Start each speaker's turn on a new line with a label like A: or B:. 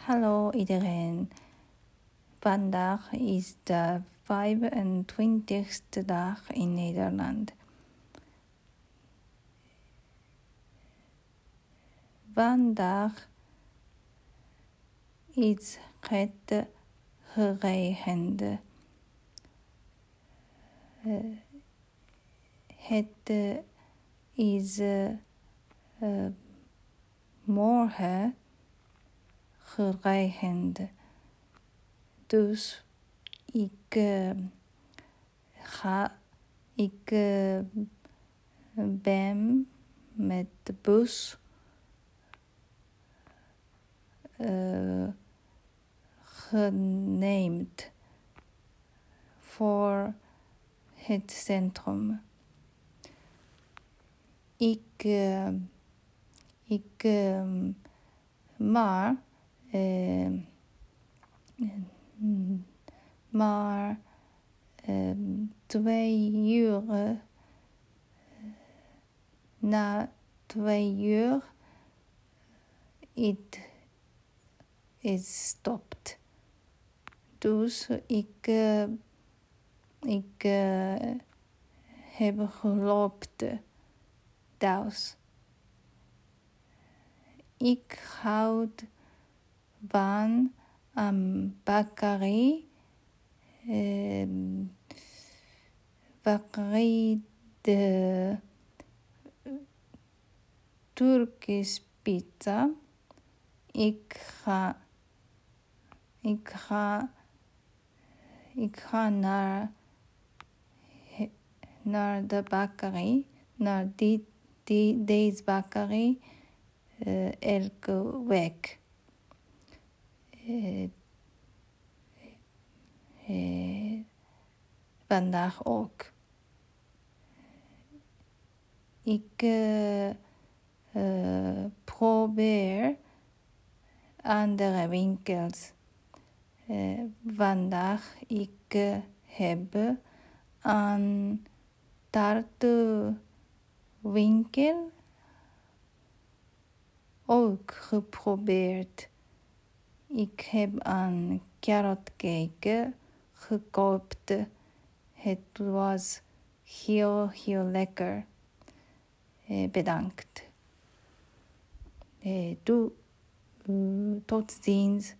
A: Hallo iedereen. Vandaag is de 25ste dag in Nederland. Vandaag is het geregend. Uh, het is uh, morgen geregend. Dus ik uh, ga, ik uh, ben met de bus uh, geneemd voor het centrum. Ik, ik, maar uh, maar uh, twee uur uh, na twee uur it is stopped. Dus ik, uh, ik heb gelopen thuis. Ik houd بان ام باكاري باكاري د تركيس بيتزا إكها إكها نار نار دا باكاري نار دي دي ديز باكاري إلك آه، ويك Uh, uh, vandaag ook. Ik probeer andere winkels. vandaag ik heb een taartenwinkel ook geprobeerd. Ik heb een carrotcake gekoopt. Het was heel, heel lekker. Eh, bedankt. Eh, doe, uh, tot ziens.